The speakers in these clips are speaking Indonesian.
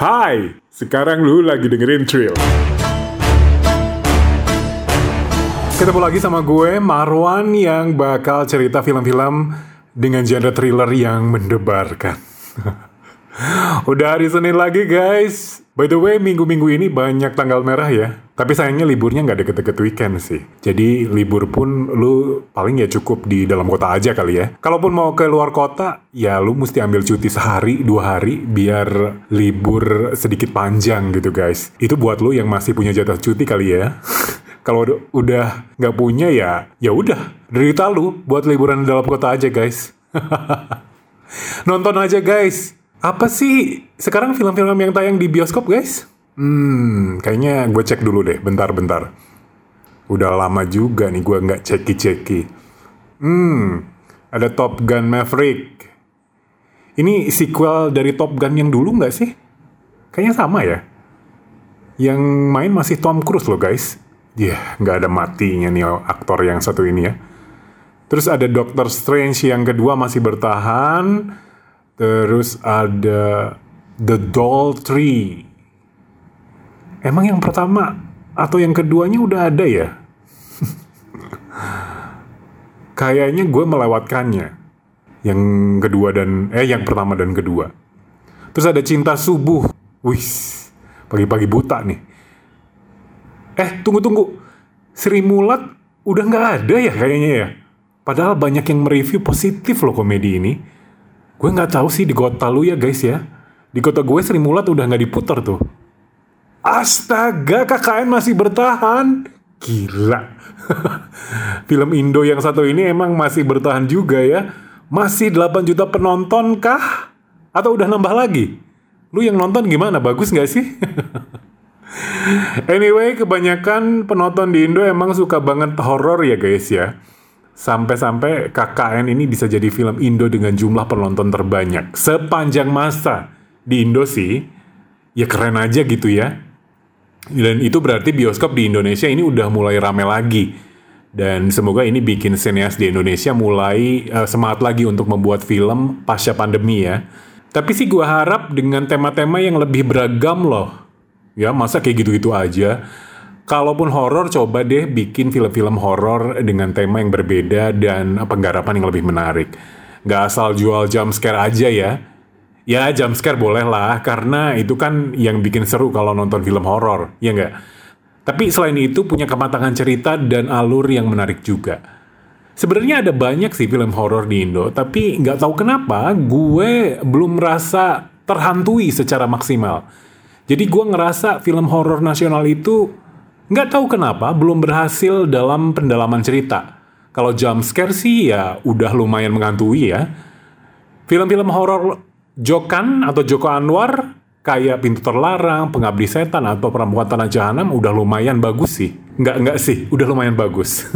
Hai, sekarang lu lagi dengerin Trill. Ketemu lagi sama gue, Marwan, yang bakal cerita film-film dengan genre thriller yang mendebarkan. Udah hari Senin lagi guys. By the way, minggu-minggu ini banyak tanggal merah ya. Tapi sayangnya liburnya nggak deket-deket weekend sih. Jadi libur pun lu paling ya cukup di dalam kota aja kali ya. Kalaupun mau ke luar kota, ya lu mesti ambil cuti sehari, dua hari biar libur sedikit panjang gitu guys. Itu buat lu yang masih punya jatah cuti kali ya. Kalau udah nggak punya ya, ya udah. Derita lu buat liburan di dalam kota aja guys. Nonton aja guys. Apa sih sekarang film-film yang tayang di bioskop guys? Hmm, kayaknya gue cek dulu deh, bentar-bentar. Udah lama juga nih gue nggak ceki-ceki. Hmm, ada Top Gun Maverick. Ini sequel dari Top Gun yang dulu nggak sih? Kayaknya sama ya. Yang main masih Tom Cruise loh guys. Ya, yeah, nggak ada matinya nih aktor yang satu ini ya. Terus ada Doctor Strange yang kedua masih bertahan. Terus ada The Doll Tree. Emang yang pertama atau yang keduanya udah ada ya? Kayaknya gue melewatkannya. Yang kedua dan eh yang pertama dan kedua. Terus ada Cinta Subuh. Wih, pagi-pagi buta nih. Eh, tunggu-tunggu. Sri Mulat udah nggak ada ya kayaknya ya. Padahal banyak yang mereview positif loh komedi ini. Gue nggak tahu sih di kota lu ya guys ya. Di kota gue Sri Mulat udah nggak diputar tuh. Astaga, KKN masih bertahan. Gila. Film Indo yang satu ini emang masih bertahan juga ya. Masih 8 juta penonton kah? Atau udah nambah lagi? Lu yang nonton gimana? Bagus nggak sih? anyway, kebanyakan penonton di Indo emang suka banget horor ya guys ya. Sampai-sampai KKN ini bisa jadi film Indo dengan jumlah penonton terbanyak sepanjang masa di Indo sih. Ya keren aja gitu ya. Dan itu berarti bioskop di Indonesia ini udah mulai rame lagi. Dan semoga ini bikin sinias di Indonesia mulai uh, semangat lagi untuk membuat film pasca pandemi ya. Tapi sih gue harap dengan tema-tema yang lebih beragam loh. Ya masa kayak gitu-gitu aja kalaupun horor coba deh bikin film-film horor dengan tema yang berbeda dan penggarapan yang lebih menarik. Gak asal jual jump scare aja ya. Ya jump scare boleh lah karena itu kan yang bikin seru kalau nonton film horor, ya nggak? Tapi selain itu punya kematangan cerita dan alur yang menarik juga. Sebenarnya ada banyak sih film horor di Indo, tapi nggak tahu kenapa gue belum merasa terhantui secara maksimal. Jadi gue ngerasa film horor nasional itu Nggak tahu kenapa belum berhasil dalam pendalaman cerita. Kalau jump scare sih ya udah lumayan mengantui ya. Film-film horor Jokan atau Joko Anwar kayak Pintu Terlarang, Pengabdi Setan atau Perempuan Tanah Jahanam udah lumayan bagus sih. Nggak nggak sih, udah lumayan bagus.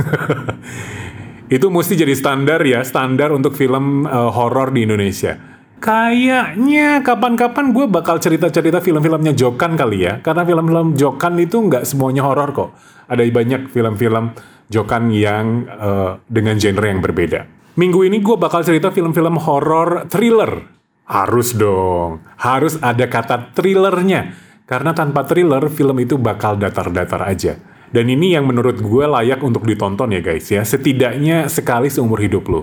Itu mesti jadi standar ya, standar untuk film uh, horor di Indonesia. Kayaknya kapan-kapan gue bakal cerita-cerita film-filmnya Jokan kali ya. Karena film-film Jokan itu nggak semuanya horor kok. Ada banyak film-film Jokan yang uh, dengan genre yang berbeda. Minggu ini gue bakal cerita film-film horor thriller. Harus dong. Harus ada kata thrillernya. Karena tanpa thriller, film itu bakal datar-datar aja. Dan ini yang menurut gue layak untuk ditonton ya guys ya. Setidaknya sekali seumur hidup lo.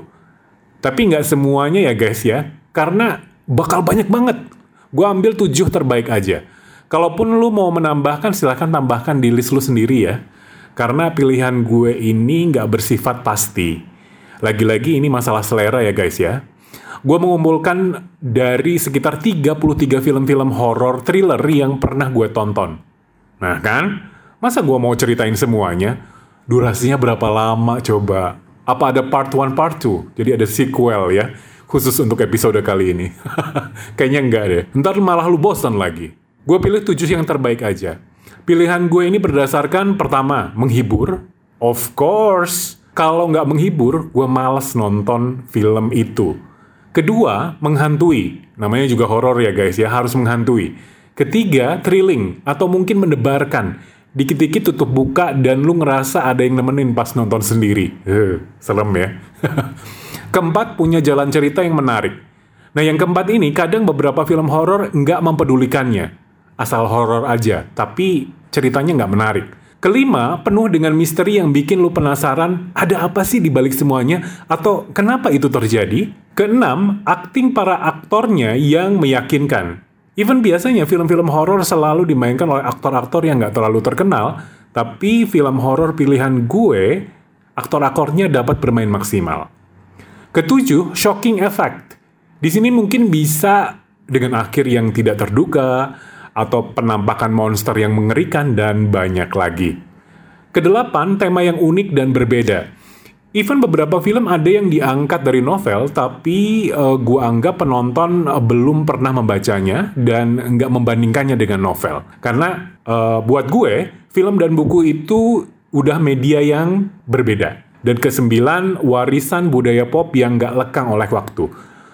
Tapi nggak semuanya ya guys ya karena bakal banyak banget. Gue ambil tujuh terbaik aja. Kalaupun lu mau menambahkan, silahkan tambahkan di list lu sendiri ya. Karena pilihan gue ini nggak bersifat pasti. Lagi-lagi ini masalah selera ya guys ya. Gue mengumpulkan dari sekitar 33 film-film horor thriller yang pernah gue tonton. Nah kan, masa gue mau ceritain semuanya? Durasinya berapa lama coba? Apa ada part 1, part 2? Jadi ada sequel ya khusus untuk episode kali ini. Kayaknya enggak deh. Ntar malah lu bosan lagi. Gue pilih tujuh yang terbaik aja. Pilihan gue ini berdasarkan pertama, menghibur. Of course, kalau nggak menghibur, gue males nonton film itu. Kedua, menghantui. Namanya juga horor ya guys ya, harus menghantui. Ketiga, thrilling atau mungkin mendebarkan. Dikit-dikit tutup buka dan lu ngerasa ada yang nemenin pas nonton sendiri. Uh, serem ya. Keempat, punya jalan cerita yang menarik. Nah yang keempat ini kadang beberapa film horor nggak mempedulikannya. asal horor aja, tapi ceritanya nggak menarik. Kelima, penuh dengan misteri yang bikin lu penasaran ada apa sih di balik semuanya atau kenapa itu terjadi. Keenam, akting para aktornya yang meyakinkan. Even biasanya film-film horor selalu dimainkan oleh aktor-aktor yang nggak terlalu terkenal, tapi film horor pilihan gue, aktor-aktornya dapat bermain maksimal. Ketujuh, shocking effect. Di sini mungkin bisa dengan akhir yang tidak terduga, atau penampakan monster yang mengerikan, dan banyak lagi. Kedelapan, tema yang unik dan berbeda. Even beberapa film ada yang diangkat dari novel, tapi uh, gue anggap penonton uh, belum pernah membacanya dan nggak membandingkannya dengan novel. Karena uh, buat gue, film dan buku itu udah media yang berbeda. Dan kesembilan, warisan budaya pop yang nggak lekang oleh waktu.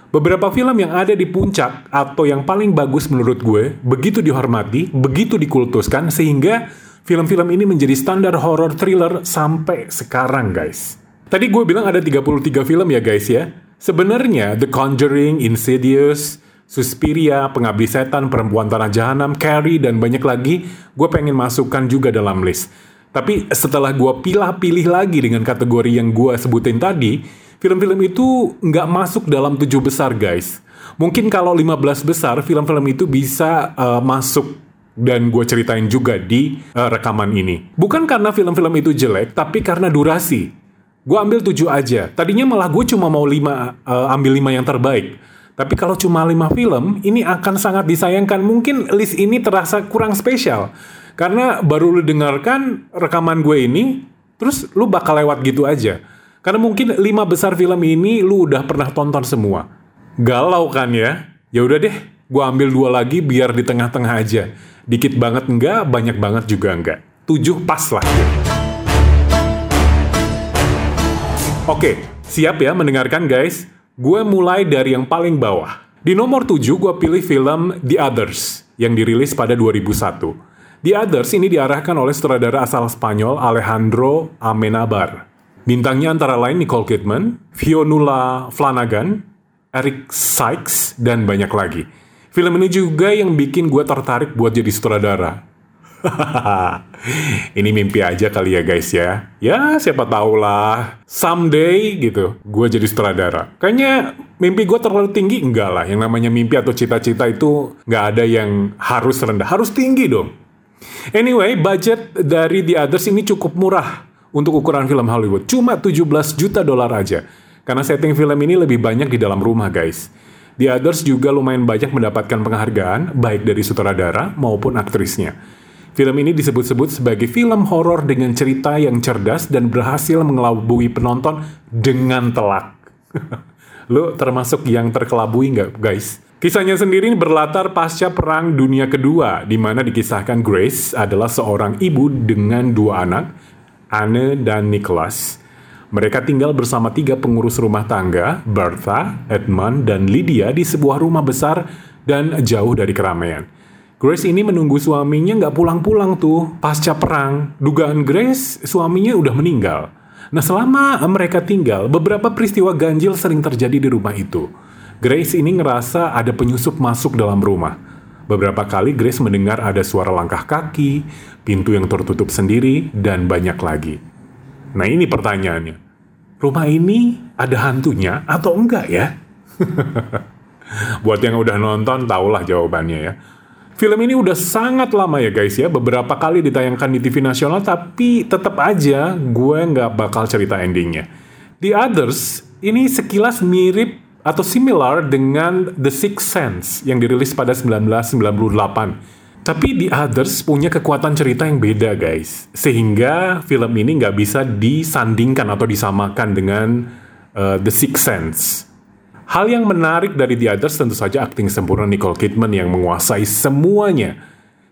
Beberapa film yang ada di puncak atau yang paling bagus menurut gue begitu dihormati, begitu dikultuskan sehingga film-film ini menjadi standar horror thriller sampai sekarang guys. Tadi gue bilang ada 33 film ya guys ya. Sebenarnya The Conjuring, Insidious, Suspiria, Pengabdi Setan, Perempuan Tanah Jahanam, Carrie, dan banyak lagi gue pengen masukkan juga dalam list. Tapi setelah gue pilih-pilih lagi dengan kategori yang gue sebutin tadi, film-film itu nggak masuk dalam tujuh besar guys. Mungkin kalau 15 besar, film-film itu bisa uh, masuk dan gue ceritain juga di uh, rekaman ini. Bukan karena film-film itu jelek, tapi karena durasi. Gue ambil tujuh aja. Tadinya malah gue cuma mau lima, uh, ambil lima yang terbaik. Tapi kalau cuma lima film, ini akan sangat disayangkan. Mungkin list ini terasa kurang spesial. Karena baru lu dengarkan rekaman gue ini, terus lu bakal lewat gitu aja. Karena mungkin lima besar film ini lu udah pernah tonton semua. Galau kan ya? Ya udah deh, gue ambil dua lagi biar di tengah-tengah aja. Dikit banget enggak, banyak banget juga enggak. Tujuh pas lah. Oke, siap ya mendengarkan guys? Gue mulai dari yang paling bawah. Di nomor tujuh gue pilih film The Others yang dirilis pada 2001. The Others ini diarahkan oleh sutradara asal Spanyol Alejandro Amenabar. Bintangnya antara lain Nicole Kidman, Fionnuala Flanagan, Eric Sykes, dan banyak lagi. Film ini juga yang bikin gue tertarik buat jadi sutradara. ini mimpi aja kali ya guys ya. Ya siapa tahu lah. Someday gitu, gue jadi sutradara. Kayaknya mimpi gue terlalu tinggi enggak lah. Yang namanya mimpi atau cita-cita itu nggak ada yang harus rendah, harus tinggi dong. Anyway, budget dari The Others ini cukup murah untuk ukuran film Hollywood. Cuma 17 juta dolar aja. Karena setting film ini lebih banyak di dalam rumah guys. The Others juga lumayan banyak mendapatkan penghargaan, baik dari sutradara maupun aktrisnya. Film ini disebut-sebut sebagai film horor dengan cerita yang cerdas dan berhasil mengelabui penonton dengan telak. Lo termasuk yang terkelabui nggak guys? Kisahnya sendiri berlatar pasca Perang Dunia Kedua, di mana dikisahkan Grace adalah seorang ibu dengan dua anak, Anne dan Nicholas. Mereka tinggal bersama tiga pengurus rumah tangga, Bertha, Edmund, dan Lydia di sebuah rumah besar dan jauh dari keramaian. Grace ini menunggu suaminya nggak pulang-pulang tuh pasca perang. Dugaan Grace, suaminya udah meninggal. Nah selama mereka tinggal, beberapa peristiwa ganjil sering terjadi di rumah itu. Grace ini ngerasa ada penyusup masuk dalam rumah. Beberapa kali Grace mendengar ada suara langkah kaki, pintu yang tertutup sendiri, dan banyak lagi. Nah ini pertanyaannya. Rumah ini ada hantunya atau enggak ya? Buat yang udah nonton, tahulah jawabannya ya. Film ini udah sangat lama ya guys ya, beberapa kali ditayangkan di TV nasional, tapi tetap aja gue nggak bakal cerita endingnya. The Others ini sekilas mirip atau similar dengan The Sixth Sense yang dirilis pada 1998. Tapi The Others punya kekuatan cerita yang beda guys. Sehingga film ini nggak bisa disandingkan atau disamakan dengan uh, The Sixth Sense. Hal yang menarik dari The Others tentu saja akting sempurna Nicole Kidman yang menguasai semuanya.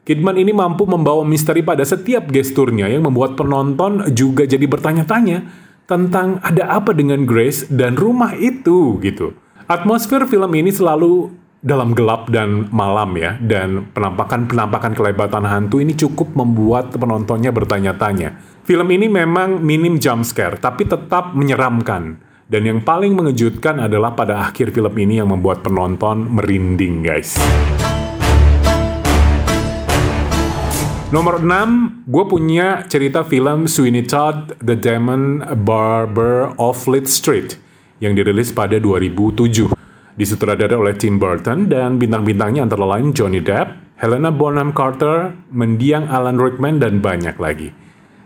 Kidman ini mampu membawa misteri pada setiap gesturnya yang membuat penonton juga jadi bertanya-tanya tentang ada apa dengan Grace dan rumah itu gitu. Atmosfer film ini selalu dalam gelap dan malam ya, dan penampakan-penampakan kelebatan hantu ini cukup membuat penontonnya bertanya-tanya. Film ini memang minim jump scare, tapi tetap menyeramkan. Dan yang paling mengejutkan adalah pada akhir film ini yang membuat penonton merinding guys. Nomor 6, gue punya cerita film Sweeney Todd, The Demon Barber of Fleet Street yang dirilis pada 2007. Disutradarai oleh Tim Burton dan bintang-bintangnya antara lain Johnny Depp, Helena Bonham Carter, mendiang Alan Rickman, dan banyak lagi.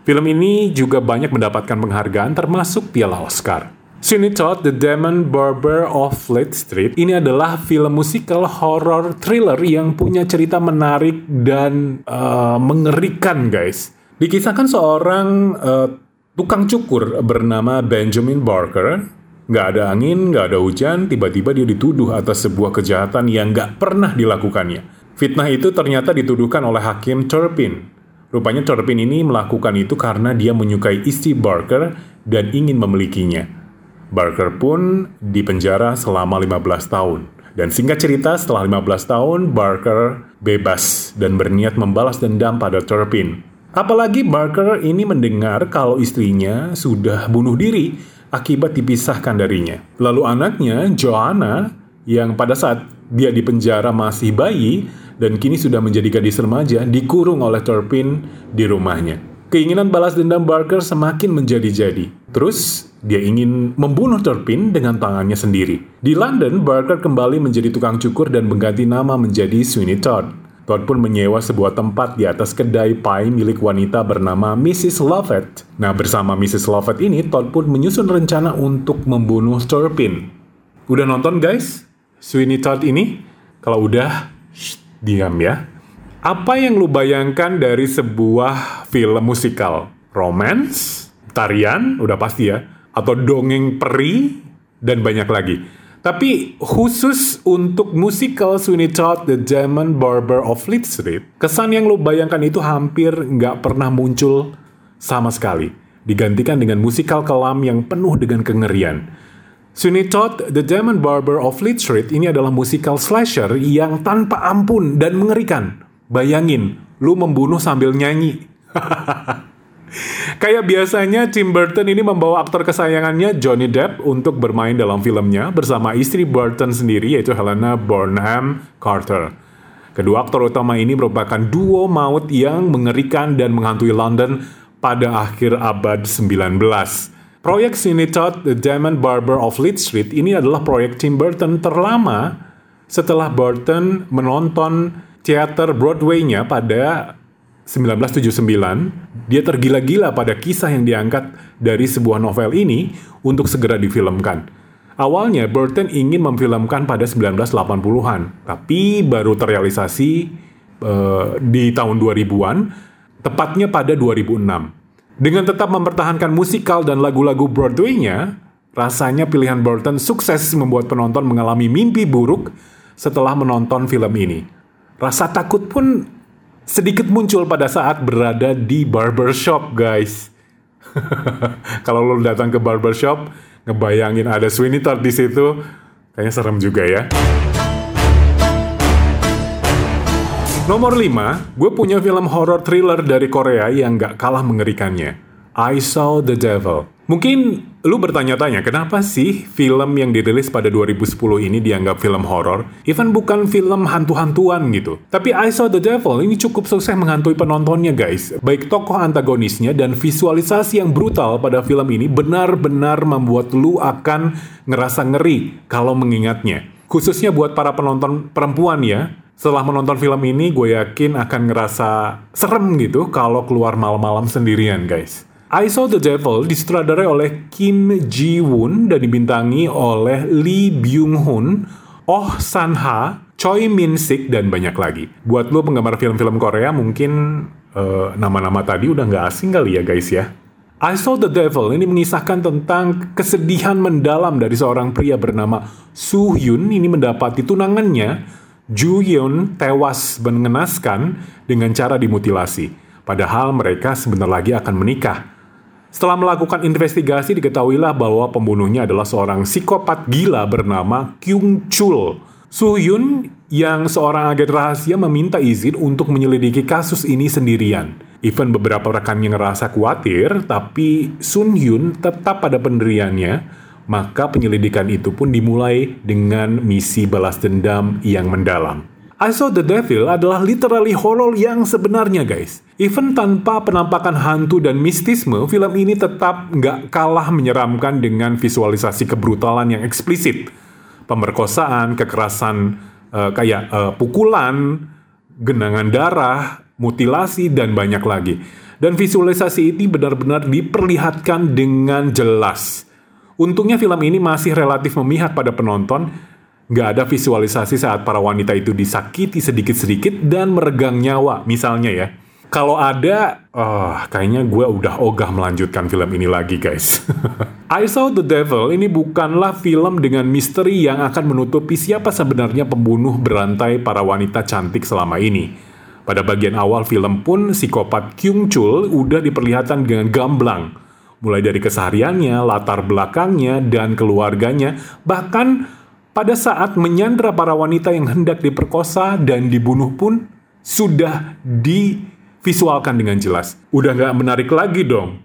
Film ini juga banyak mendapatkan penghargaan termasuk piala Oscar. Sweeney Todd, The Demon Barber of Fleet Street ini adalah film musikal horror thriller yang punya cerita menarik dan uh, mengerikan guys. Dikisahkan seorang uh, tukang cukur bernama Benjamin Barker. Nggak ada angin, nggak ada hujan, tiba-tiba dia dituduh atas sebuah kejahatan yang nggak pernah dilakukannya. Fitnah itu ternyata dituduhkan oleh Hakim Turpin. Rupanya Turpin ini melakukan itu karena dia menyukai istri Barker dan ingin memilikinya. Barker pun dipenjara selama 15 tahun. Dan singkat cerita, setelah 15 tahun, Barker bebas dan berniat membalas dendam pada Turpin. Apalagi Barker ini mendengar kalau istrinya sudah bunuh diri akibat dipisahkan darinya. Lalu anaknya, Joanna, yang pada saat dia dipenjara masih bayi dan kini sudah menjadi gadis remaja, dikurung oleh Turpin di rumahnya. Keinginan balas dendam Barker semakin menjadi-jadi. Terus, dia ingin membunuh Turpin dengan tangannya sendiri. Di London, Barker kembali menjadi tukang cukur dan mengganti nama menjadi Sweeney Todd. Todd pun menyewa sebuah tempat di atas kedai pie milik wanita bernama Mrs. Lovett. Nah, bersama Mrs. Lovett ini, Todd pun menyusun rencana untuk membunuh Turpin. Udah nonton guys? Sweeney Todd ini? Kalau udah, shh, diam ya. Apa yang lu bayangkan dari sebuah film musikal? Romance? Tarian? Udah pasti ya. Atau dongeng peri? Dan banyak lagi. Tapi khusus untuk musikal Sweeney Todd The Demon Barber of Fleet Street, kesan yang lu bayangkan itu hampir nggak pernah muncul sama sekali. Digantikan dengan musikal kelam yang penuh dengan kengerian. Sweeney Todd The Demon Barber of Fleet Street ini adalah musikal slasher yang tanpa ampun dan mengerikan Bayangin, lu membunuh sambil nyanyi. Kayak biasanya Tim Burton ini membawa aktor kesayangannya Johnny Depp untuk bermain dalam filmnya bersama istri Burton sendiri yaitu Helena Bonham Carter. Kedua aktor utama ini merupakan duo maut yang mengerikan dan menghantui London pada akhir abad 19. Proyek Sweeney Todd The Demon Barber of Fleet Street ini adalah proyek Tim Burton terlama setelah Burton menonton teater Broadway-nya pada 1979, dia tergila-gila pada kisah yang diangkat dari sebuah novel ini untuk segera difilmkan. Awalnya Burton ingin memfilmkan pada 1980-an, tapi baru terrealisasi uh, di tahun 2000-an, tepatnya pada 2006. Dengan tetap mempertahankan musikal dan lagu-lagu Broadway-nya, rasanya pilihan Burton sukses membuat penonton mengalami mimpi buruk setelah menonton film ini. Rasa takut pun sedikit muncul pada saat berada di barbershop, guys. Kalau lo datang ke barbershop, ngebayangin ada Sweeney Todd di situ, kayaknya serem juga ya. Nomor 5, gue punya film horror thriller dari Korea yang gak kalah mengerikannya. I Saw the Devil. Mungkin lu bertanya-tanya kenapa sih film yang dirilis pada 2010 ini dianggap film horor, even bukan film hantu-hantuan gitu. Tapi I Saw the Devil ini cukup sukses menghantui penontonnya guys. Baik tokoh antagonisnya dan visualisasi yang brutal pada film ini benar-benar membuat lu akan ngerasa ngeri kalau mengingatnya. Khususnya buat para penonton perempuan ya, setelah menonton film ini gue yakin akan ngerasa serem gitu kalau keluar malam-malam sendirian guys. I Saw the Devil disutradarai oleh Kim Ji Woon dan dibintangi oleh Lee Byung Hun, Oh San Ha, Choi Min Sik dan banyak lagi. Buat lo penggemar film-film Korea mungkin nama nama-nama tadi udah nggak asing kali ya guys ya. I Saw the Devil ini mengisahkan tentang kesedihan mendalam dari seorang pria bernama Soo Hyun ini mendapati tunangannya Ju Yeon tewas mengenaskan dengan cara dimutilasi. Padahal mereka sebentar lagi akan menikah. Setelah melakukan investigasi diketahuilah bahwa pembunuhnya adalah seorang psikopat gila bernama Kyung Chul. Yun yang seorang agen rahasia meminta izin untuk menyelidiki kasus ini sendirian. Even beberapa rekannya ngerasa khawatir, tapi Sun Yun tetap pada pendiriannya, maka penyelidikan itu pun dimulai dengan misi balas dendam yang mendalam. I Saw the Devil adalah literally horror yang sebenarnya guys. Even tanpa penampakan hantu dan mistisme, film ini tetap nggak kalah menyeramkan dengan visualisasi kebrutalan yang eksplisit. Pemerkosaan, kekerasan uh, kayak uh, pukulan, genangan darah, mutilasi, dan banyak lagi. Dan visualisasi ini benar-benar diperlihatkan dengan jelas. Untungnya film ini masih relatif memihak pada penonton, nggak ada visualisasi saat para wanita itu disakiti sedikit-sedikit dan meregang nyawa, misalnya ya. Kalau ada, oh, kayaknya gue udah ogah melanjutkan film ini lagi guys. I Saw the Devil ini bukanlah film dengan misteri yang akan menutupi siapa sebenarnya pembunuh berantai para wanita cantik selama ini. Pada bagian awal film pun, psikopat Kyung Chul udah diperlihatkan dengan gamblang. Mulai dari kesehariannya, latar belakangnya, dan keluarganya, bahkan pada saat menyandra para wanita yang hendak diperkosa dan dibunuh pun sudah divisualkan dengan jelas. Udah nggak menarik lagi dong.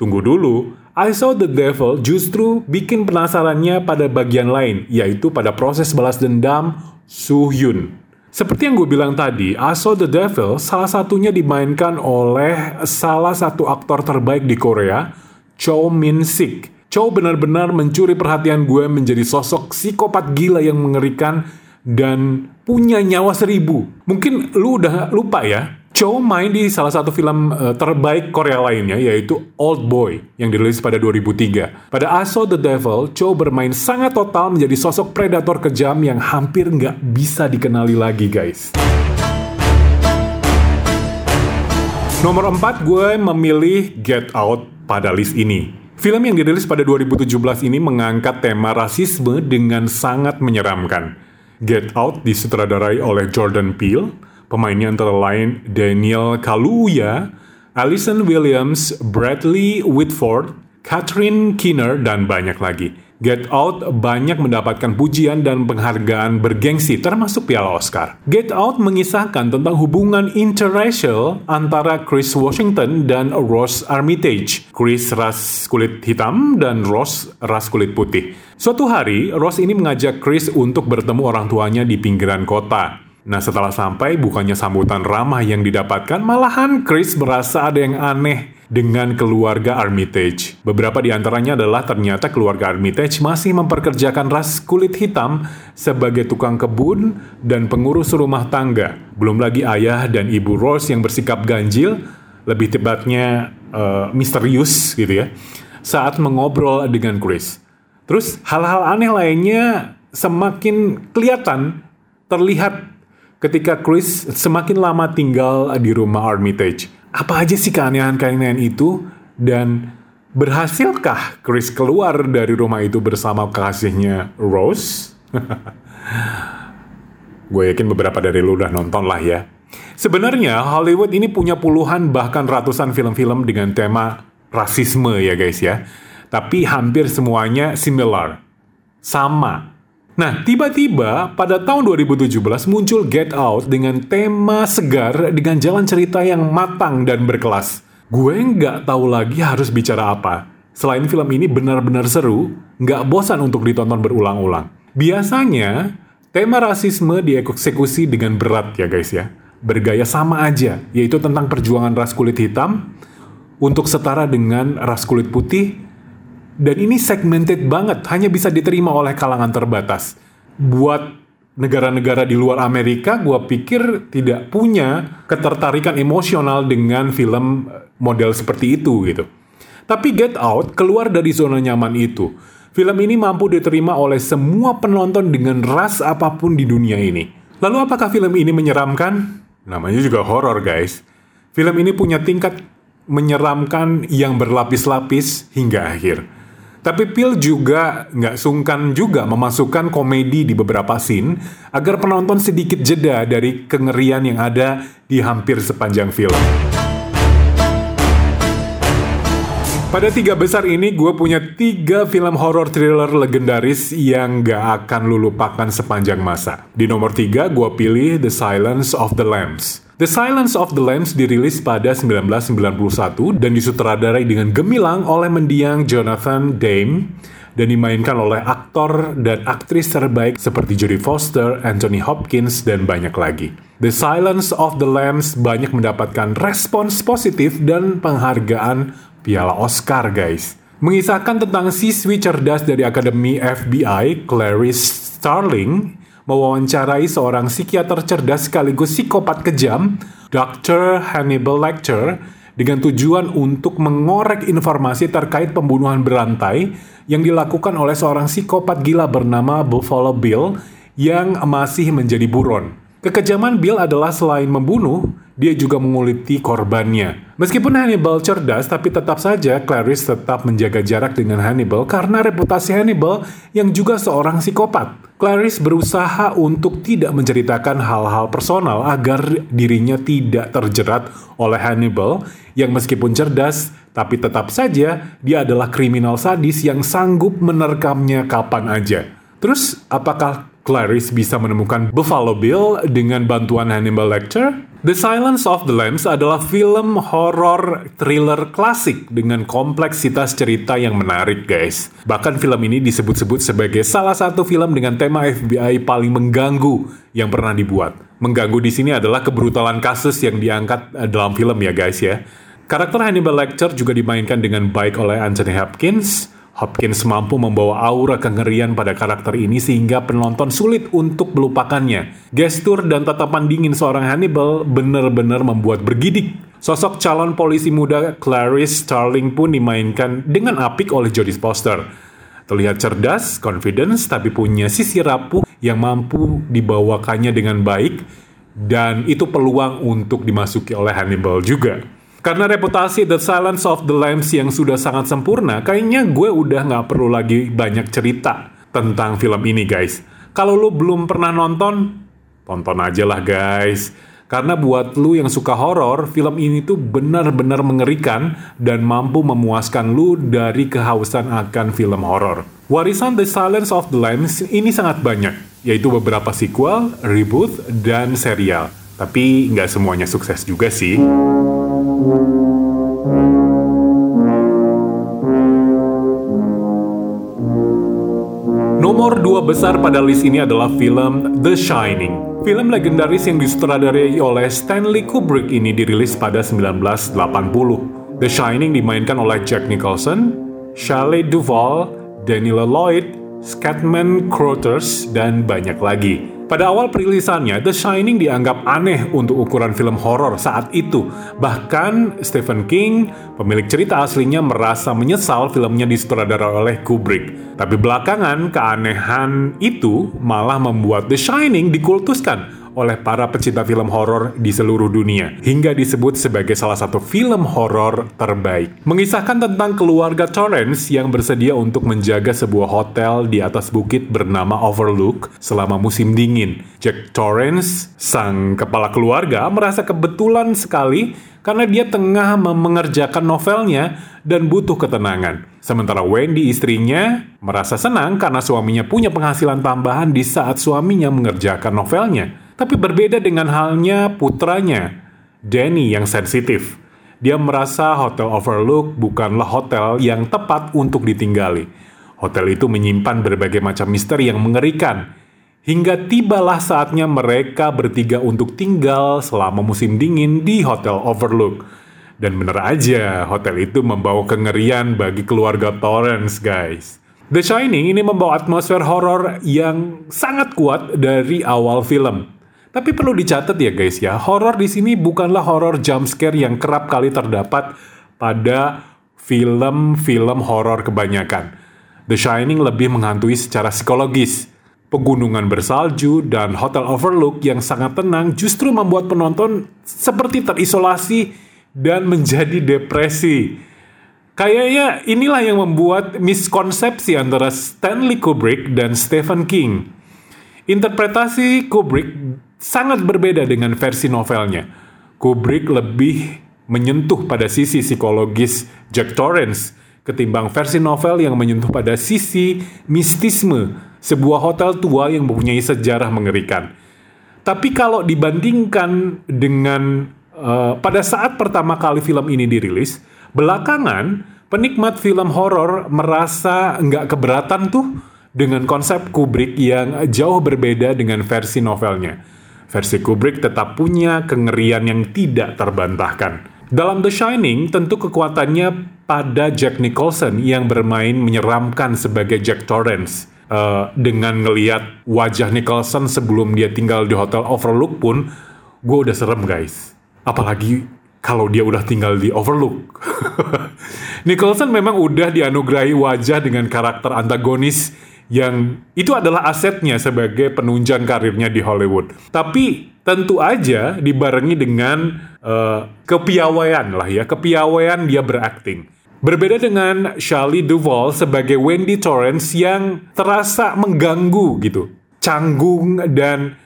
Tunggu dulu, I Saw the Devil justru bikin penasarannya pada bagian lain, yaitu pada proses balas dendam Soo Hyun. Seperti yang gue bilang tadi, I Saw the Devil salah satunya dimainkan oleh salah satu aktor terbaik di Korea, Cho Min Sik Chow benar-benar mencuri perhatian gue menjadi sosok psikopat gila yang mengerikan dan punya nyawa seribu. Mungkin lu udah lupa ya, Chow main di salah satu film uh, terbaik Korea lainnya yaitu Old Boy yang dirilis pada 2003. Pada Saw the Devil, Chow bermain sangat total menjadi sosok predator kejam yang hampir nggak bisa dikenali lagi guys. Nomor 4 gue memilih Get Out pada list ini. Film yang dirilis pada 2017 ini mengangkat tema rasisme dengan sangat menyeramkan. Get Out disutradarai oleh Jordan Peele, pemainnya antara lain Daniel Kaluuya, Alison Williams, Bradley Whitford, Catherine Keener, dan banyak lagi. Get Out banyak mendapatkan pujian dan penghargaan bergengsi termasuk Piala Oscar. Get Out mengisahkan tentang hubungan interracial antara Chris Washington dan Ross Armitage. Chris ras kulit hitam dan Ross ras kulit putih. Suatu hari, Ross ini mengajak Chris untuk bertemu orang tuanya di pinggiran kota. Nah setelah sampai bukannya sambutan ramah yang didapatkan, malahan Chris merasa ada yang aneh dengan keluarga Armitage. Beberapa di antaranya adalah ternyata keluarga Armitage masih memperkerjakan ras kulit hitam sebagai tukang kebun dan pengurus rumah tangga. Belum lagi ayah dan ibu Rose yang bersikap ganjil, lebih tepatnya uh, misterius gitu ya, saat mengobrol dengan Chris. Terus hal-hal aneh lainnya semakin kelihatan, terlihat ketika Chris semakin lama tinggal di rumah Armitage. Apa aja sih keanehan-keanehan itu? Dan berhasilkah Chris keluar dari rumah itu bersama kasihnya Rose? Gue yakin beberapa dari lu udah nonton lah ya. Sebenarnya Hollywood ini punya puluhan bahkan ratusan film-film dengan tema rasisme ya guys ya. Tapi hampir semuanya similar. Sama Nah, tiba-tiba pada tahun 2017 muncul Get Out dengan tema segar dengan jalan cerita yang matang dan berkelas. Gue nggak tahu lagi harus bicara apa. Selain film ini benar-benar seru, nggak bosan untuk ditonton berulang-ulang. Biasanya, tema rasisme dieksekusi dengan berat ya guys ya. Bergaya sama aja, yaitu tentang perjuangan ras kulit hitam untuk setara dengan ras kulit putih dan ini segmented banget, hanya bisa diterima oleh kalangan terbatas. Buat negara-negara di luar Amerika, gue pikir tidak punya ketertarikan emosional dengan film model seperti itu gitu. Tapi Get Out keluar dari zona nyaman itu. Film ini mampu diterima oleh semua penonton dengan ras apa pun di dunia ini. Lalu apakah film ini menyeramkan? Namanya juga horror guys. Film ini punya tingkat menyeramkan yang berlapis-lapis hingga akhir. Tapi Pil juga nggak sungkan juga memasukkan komedi di beberapa scene agar penonton sedikit jeda dari kengerian yang ada di hampir sepanjang film. Pada tiga besar ini, gue punya tiga film horror thriller legendaris yang gak akan lu lupakan sepanjang masa. Di nomor tiga, gue pilih The Silence of the Lambs. The Silence of the Lambs dirilis pada 1991 dan disutradarai dengan gemilang oleh mendiang Jonathan Dame dan dimainkan oleh aktor dan aktris terbaik seperti Jodie Foster, Anthony Hopkins, dan banyak lagi. The Silence of the Lambs banyak mendapatkan respons positif dan penghargaan piala Oscar guys. Mengisahkan tentang siswi cerdas dari Akademi FBI, Clarice Starling, mewawancarai seorang psikiater cerdas sekaligus psikopat kejam, Dr. Hannibal Lecter, dengan tujuan untuk mengorek informasi terkait pembunuhan berantai yang dilakukan oleh seorang psikopat gila bernama Buffalo Bill yang masih menjadi buron. Kekejaman Bill adalah selain membunuh, dia juga menguliti korbannya. Meskipun Hannibal cerdas, tapi tetap saja Clarice tetap menjaga jarak dengan Hannibal karena reputasi Hannibal yang juga seorang psikopat. Clarice berusaha untuk tidak menceritakan hal-hal personal agar dirinya tidak terjerat oleh Hannibal yang meskipun cerdas, tapi tetap saja dia adalah kriminal sadis yang sanggup menerkamnya kapan aja. Terus, apakah Clarice bisa menemukan Buffalo Bill dengan bantuan Hannibal Lecter? The Silence of the Lambs adalah film horor thriller klasik dengan kompleksitas cerita yang menarik, guys. Bahkan film ini disebut-sebut sebagai salah satu film dengan tema FBI paling mengganggu yang pernah dibuat. Mengganggu di sini adalah kebrutalan kasus yang diangkat eh, dalam film ya, guys ya. Karakter Hannibal Lecter juga dimainkan dengan baik oleh Anthony Hopkins, Hopkins mampu membawa aura kengerian pada karakter ini sehingga penonton sulit untuk melupakannya. Gestur dan tatapan dingin seorang Hannibal benar-benar membuat bergidik. Sosok calon polisi muda Clarice Starling pun dimainkan dengan apik oleh Jodie Foster. Terlihat cerdas, confidence, tapi punya sisi rapuh yang mampu dibawakannya dengan baik, dan itu peluang untuk dimasuki oleh Hannibal juga. Karena reputasi The Silence of the Lambs yang sudah sangat sempurna, kayaknya gue udah nggak perlu lagi banyak cerita tentang film ini guys. Kalau lu belum pernah nonton, tonton aja lah guys. Karena buat lu yang suka horor, film ini tuh benar-benar mengerikan dan mampu memuaskan lu dari kehausan akan film horor. Warisan The Silence of the Lambs ini sangat banyak, yaitu beberapa sequel, reboot, dan serial. Tapi nggak semuanya sukses juga sih. Nomor dua besar pada list ini adalah film The Shining. Film legendaris yang disutradarai oleh Stanley Kubrick ini dirilis pada 1980. The Shining dimainkan oleh Jack Nicholson, Shelley Duvall, Daniela Lloyd, Scatman Crothers, dan banyak lagi. Pada awal perilisannya, The Shining dianggap aneh untuk ukuran film horor saat itu. Bahkan Stephen King, pemilik cerita aslinya merasa menyesal filmnya disutradarai oleh Kubrick. Tapi belakangan, keanehan itu malah membuat The Shining dikultuskan oleh para pecinta film horor di seluruh dunia, hingga disebut sebagai salah satu film horor terbaik. Mengisahkan tentang keluarga Torrance yang bersedia untuk menjaga sebuah hotel di atas bukit bernama Overlook selama musim dingin. Jack Torrance, sang kepala keluarga, merasa kebetulan sekali karena dia tengah mengerjakan novelnya dan butuh ketenangan. Sementara Wendy istrinya merasa senang karena suaminya punya penghasilan tambahan di saat suaminya mengerjakan novelnya. Tapi berbeda dengan halnya putranya, Danny yang sensitif. Dia merasa Hotel Overlook bukanlah hotel yang tepat untuk ditinggali. Hotel itu menyimpan berbagai macam misteri yang mengerikan. Hingga tibalah saatnya mereka bertiga untuk tinggal selama musim dingin di Hotel Overlook. Dan bener aja, hotel itu membawa kengerian bagi keluarga Torrance, guys. The Shining ini membawa atmosfer horor yang sangat kuat dari awal film. Tapi perlu dicatat ya guys ya, horor di sini bukanlah horor jump scare yang kerap kali terdapat pada film-film horor kebanyakan. The Shining lebih menghantui secara psikologis. Pegunungan bersalju dan Hotel Overlook yang sangat tenang justru membuat penonton seperti terisolasi dan menjadi depresi. Kayaknya inilah yang membuat miskonsepsi antara Stanley Kubrick dan Stephen King. Interpretasi Kubrick sangat berbeda dengan versi novelnya. Kubrick lebih menyentuh pada sisi psikologis Jack Torrance ketimbang versi novel yang menyentuh pada sisi mistisme sebuah hotel tua yang mempunyai sejarah mengerikan. Tapi kalau dibandingkan dengan uh, pada saat pertama kali film ini dirilis, belakangan penikmat film horor merasa nggak keberatan tuh dengan konsep Kubrick yang jauh berbeda dengan versi novelnya. Versi Kubrick tetap punya kengerian yang tidak terbantahkan. Dalam The Shining, tentu kekuatannya pada Jack Nicholson yang bermain menyeramkan sebagai Jack Torrance. Uh, dengan ngeliat wajah Nicholson sebelum dia tinggal di Hotel Overlook pun, gue udah serem guys. Apalagi kalau dia udah tinggal di Overlook. Nicholson memang udah dianugerahi wajah dengan karakter antagonis yang itu adalah asetnya sebagai penunjang karirnya di Hollywood. Tapi tentu aja dibarengi dengan uh, kepiawaian lah ya, kepiawaian dia berakting. Berbeda dengan Shelley Duvall sebagai Wendy Torrance yang terasa mengganggu gitu, canggung dan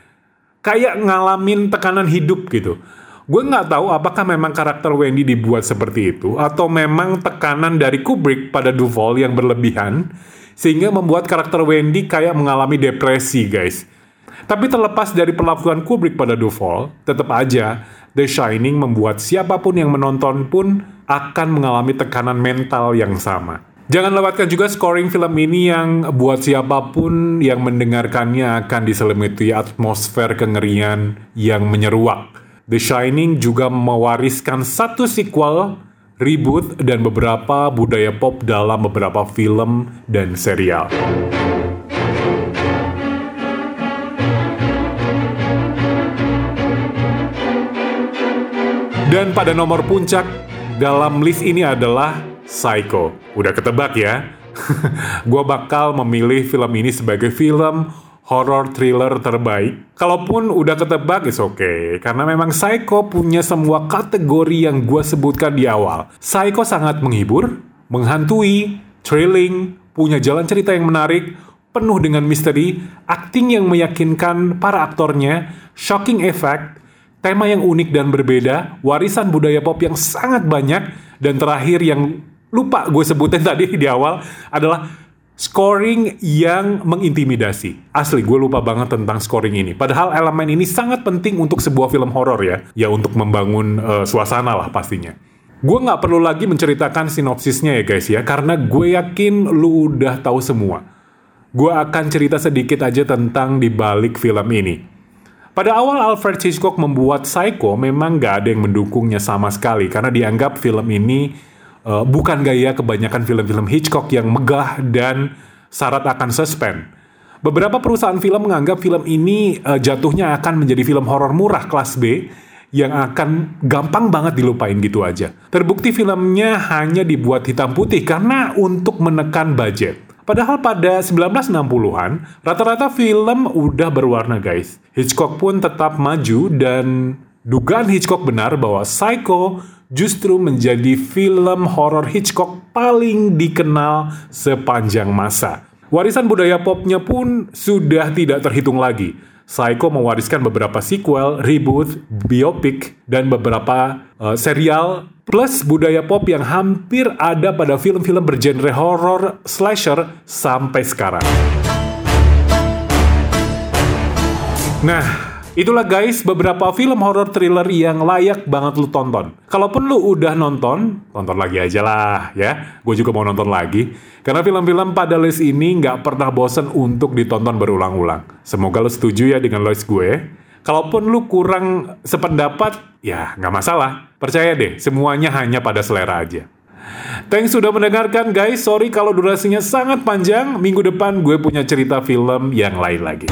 kayak ngalamin tekanan hidup gitu. Gue nggak tahu apakah memang karakter Wendy dibuat seperti itu atau memang tekanan dari Kubrick pada Duvall yang berlebihan sehingga membuat karakter Wendy kayak mengalami depresi guys. Tapi terlepas dari perlakuan Kubrick pada Duvall, tetap aja The Shining membuat siapa pun yang menonton pun akan mengalami tekanan mental yang sama. Jangan lewatkan juga scoring film ini yang buat siapa pun yang mendengarkannya akan diselimuti atmosfer kengerian yang menyeruak. The Shining juga mewariskan satu sequel reboot, dan beberapa budaya pop dalam beberapa film dan serial. Dan pada nomor puncak dalam list ini adalah Psycho. Udah ketebak ya? Gue bakal memilih film ini sebagai film horror thriller terbaik. Kalaupun udah ketebak, is oke. Okay. Karena memang Psycho punya semua kategori yang gue sebutkan di awal. Psycho sangat menghibur, menghantui, thrilling, punya jalan cerita yang menarik, penuh dengan misteri, akting yang meyakinkan para aktornya, shocking effect, tema yang unik dan berbeda, warisan budaya pop yang sangat banyak, dan terakhir yang lupa gue sebutin tadi di awal adalah scoring yang mengintimidasi. Asli, gue lupa banget tentang scoring ini. Padahal elemen ini sangat penting untuk sebuah film horor ya. Ya untuk membangun uh, suasana lah pastinya. Gue nggak perlu lagi menceritakan sinopsisnya ya guys ya, karena gue yakin lu udah tahu semua. Gue akan cerita sedikit aja tentang di balik film ini. Pada awal Alfred Hitchcock membuat Psycho, memang gak ada yang mendukungnya sama sekali karena dianggap film ini uh, bukan gaya kebanyakan film-film Hitchcock yang megah dan syarat akan suspend. Beberapa perusahaan film menganggap film ini uh, jatuhnya akan menjadi film horor murah kelas B yang akan gampang banget dilupain gitu aja. Terbukti filmnya hanya dibuat hitam putih karena untuk menekan budget. Padahal pada 1960-an, rata-rata film udah berwarna guys. Hitchcock pun tetap maju dan dugaan Hitchcock benar bahwa Psycho justru menjadi film horor Hitchcock paling dikenal sepanjang masa. Warisan budaya popnya pun sudah tidak terhitung lagi. Psycho mewariskan beberapa sequel, reboot, biopic, dan beberapa uh, serial plus budaya pop yang hampir ada pada film-film bergenre horror slasher sampai sekarang. Nah, Itulah guys beberapa film horror thriller yang layak banget lu tonton. Kalaupun lu udah nonton, tonton lagi aja lah ya. Gue juga mau nonton lagi. Karena film-film pada list ini nggak pernah bosen untuk ditonton berulang-ulang. Semoga lu setuju ya dengan list gue. Kalaupun lu kurang sependapat, ya nggak masalah. Percaya deh, semuanya hanya pada selera aja. Thanks sudah mendengarkan guys. Sorry kalau durasinya sangat panjang. Minggu depan gue punya cerita film yang lain lagi.